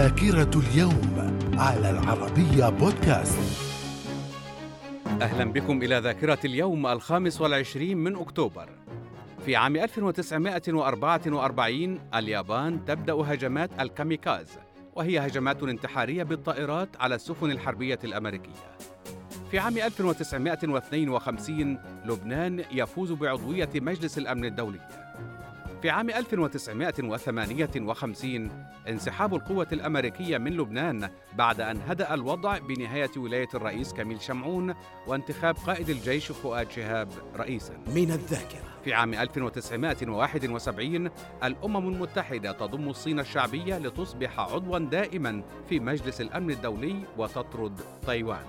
ذاكرة اليوم على العربية بودكاست. أهلا بكم إلى ذاكرة اليوم الخامس والعشرين من أكتوبر. في عام 1944 اليابان تبدأ هجمات الكاميكاز وهي هجمات انتحارية بالطائرات على السفن الحربية الأمريكية. في عام 1952 لبنان يفوز بعضوية مجلس الأمن الدولي. في عام 1958 انسحاب القوة الأمريكية من لبنان بعد أن هدأ الوضع بنهاية ولاية الرئيس كميل شمعون وانتخاب قائد الجيش فؤاد شهاب رئيسا. من الذاكرة. في عام 1971 الأمم المتحدة تضم الصين الشعبية لتصبح عضوا دائما في مجلس الأمن الدولي وتطرد تايوان.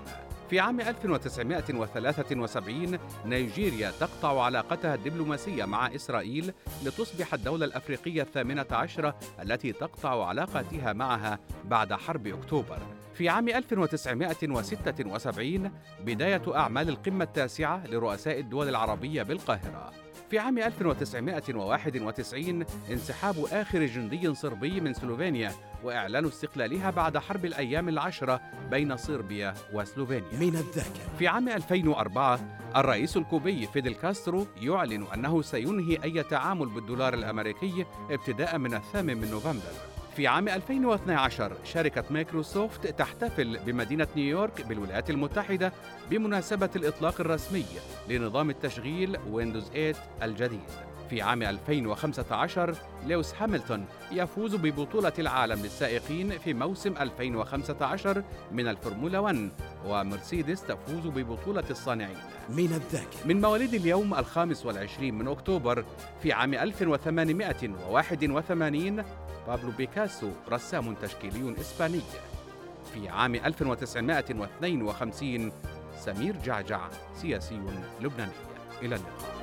في عام 1973 نيجيريا تقطع علاقتها الدبلوماسية مع إسرائيل لتصبح الدولة الأفريقية الثامنة عشرة التي تقطع علاقاتها معها بعد حرب أكتوبر. في عام 1976 بداية أعمال القمة التاسعة لرؤساء الدول العربية بالقاهرة. في عام 1991 انسحاب آخر جندي صربي من سلوفينيا وإعلان استقلالها بعد حرب الأيام العشرة بين صربيا وسلوفينيا. من الذاكرة. في عام 2004 الرئيس الكوبي فيدل كاسترو يعلن أنه سينهي أي تعامل بالدولار الأمريكي ابتداء من الثامن من نوفمبر. في عام 2012 شركة مايكروسوفت تحتفل بمدينة نيويورك بالولايات المتحدة بمناسبة الإطلاق الرسمي لنظام التشغيل ويندوز 8 الجديد. في عام 2015 لويس هاميلتون يفوز ببطولة العالم للسائقين في موسم 2015 من الفورمولا 1 ومرسيدس تفوز ببطولة الصانعين. من الذاكرة. من مواليد اليوم الخامس والعشرين من أكتوبر في عام 1881 بابلو بيكاسو رسام تشكيلي إسباني. في عام 1952 سمير جعجع سياسي لبناني. إلى اللقاء.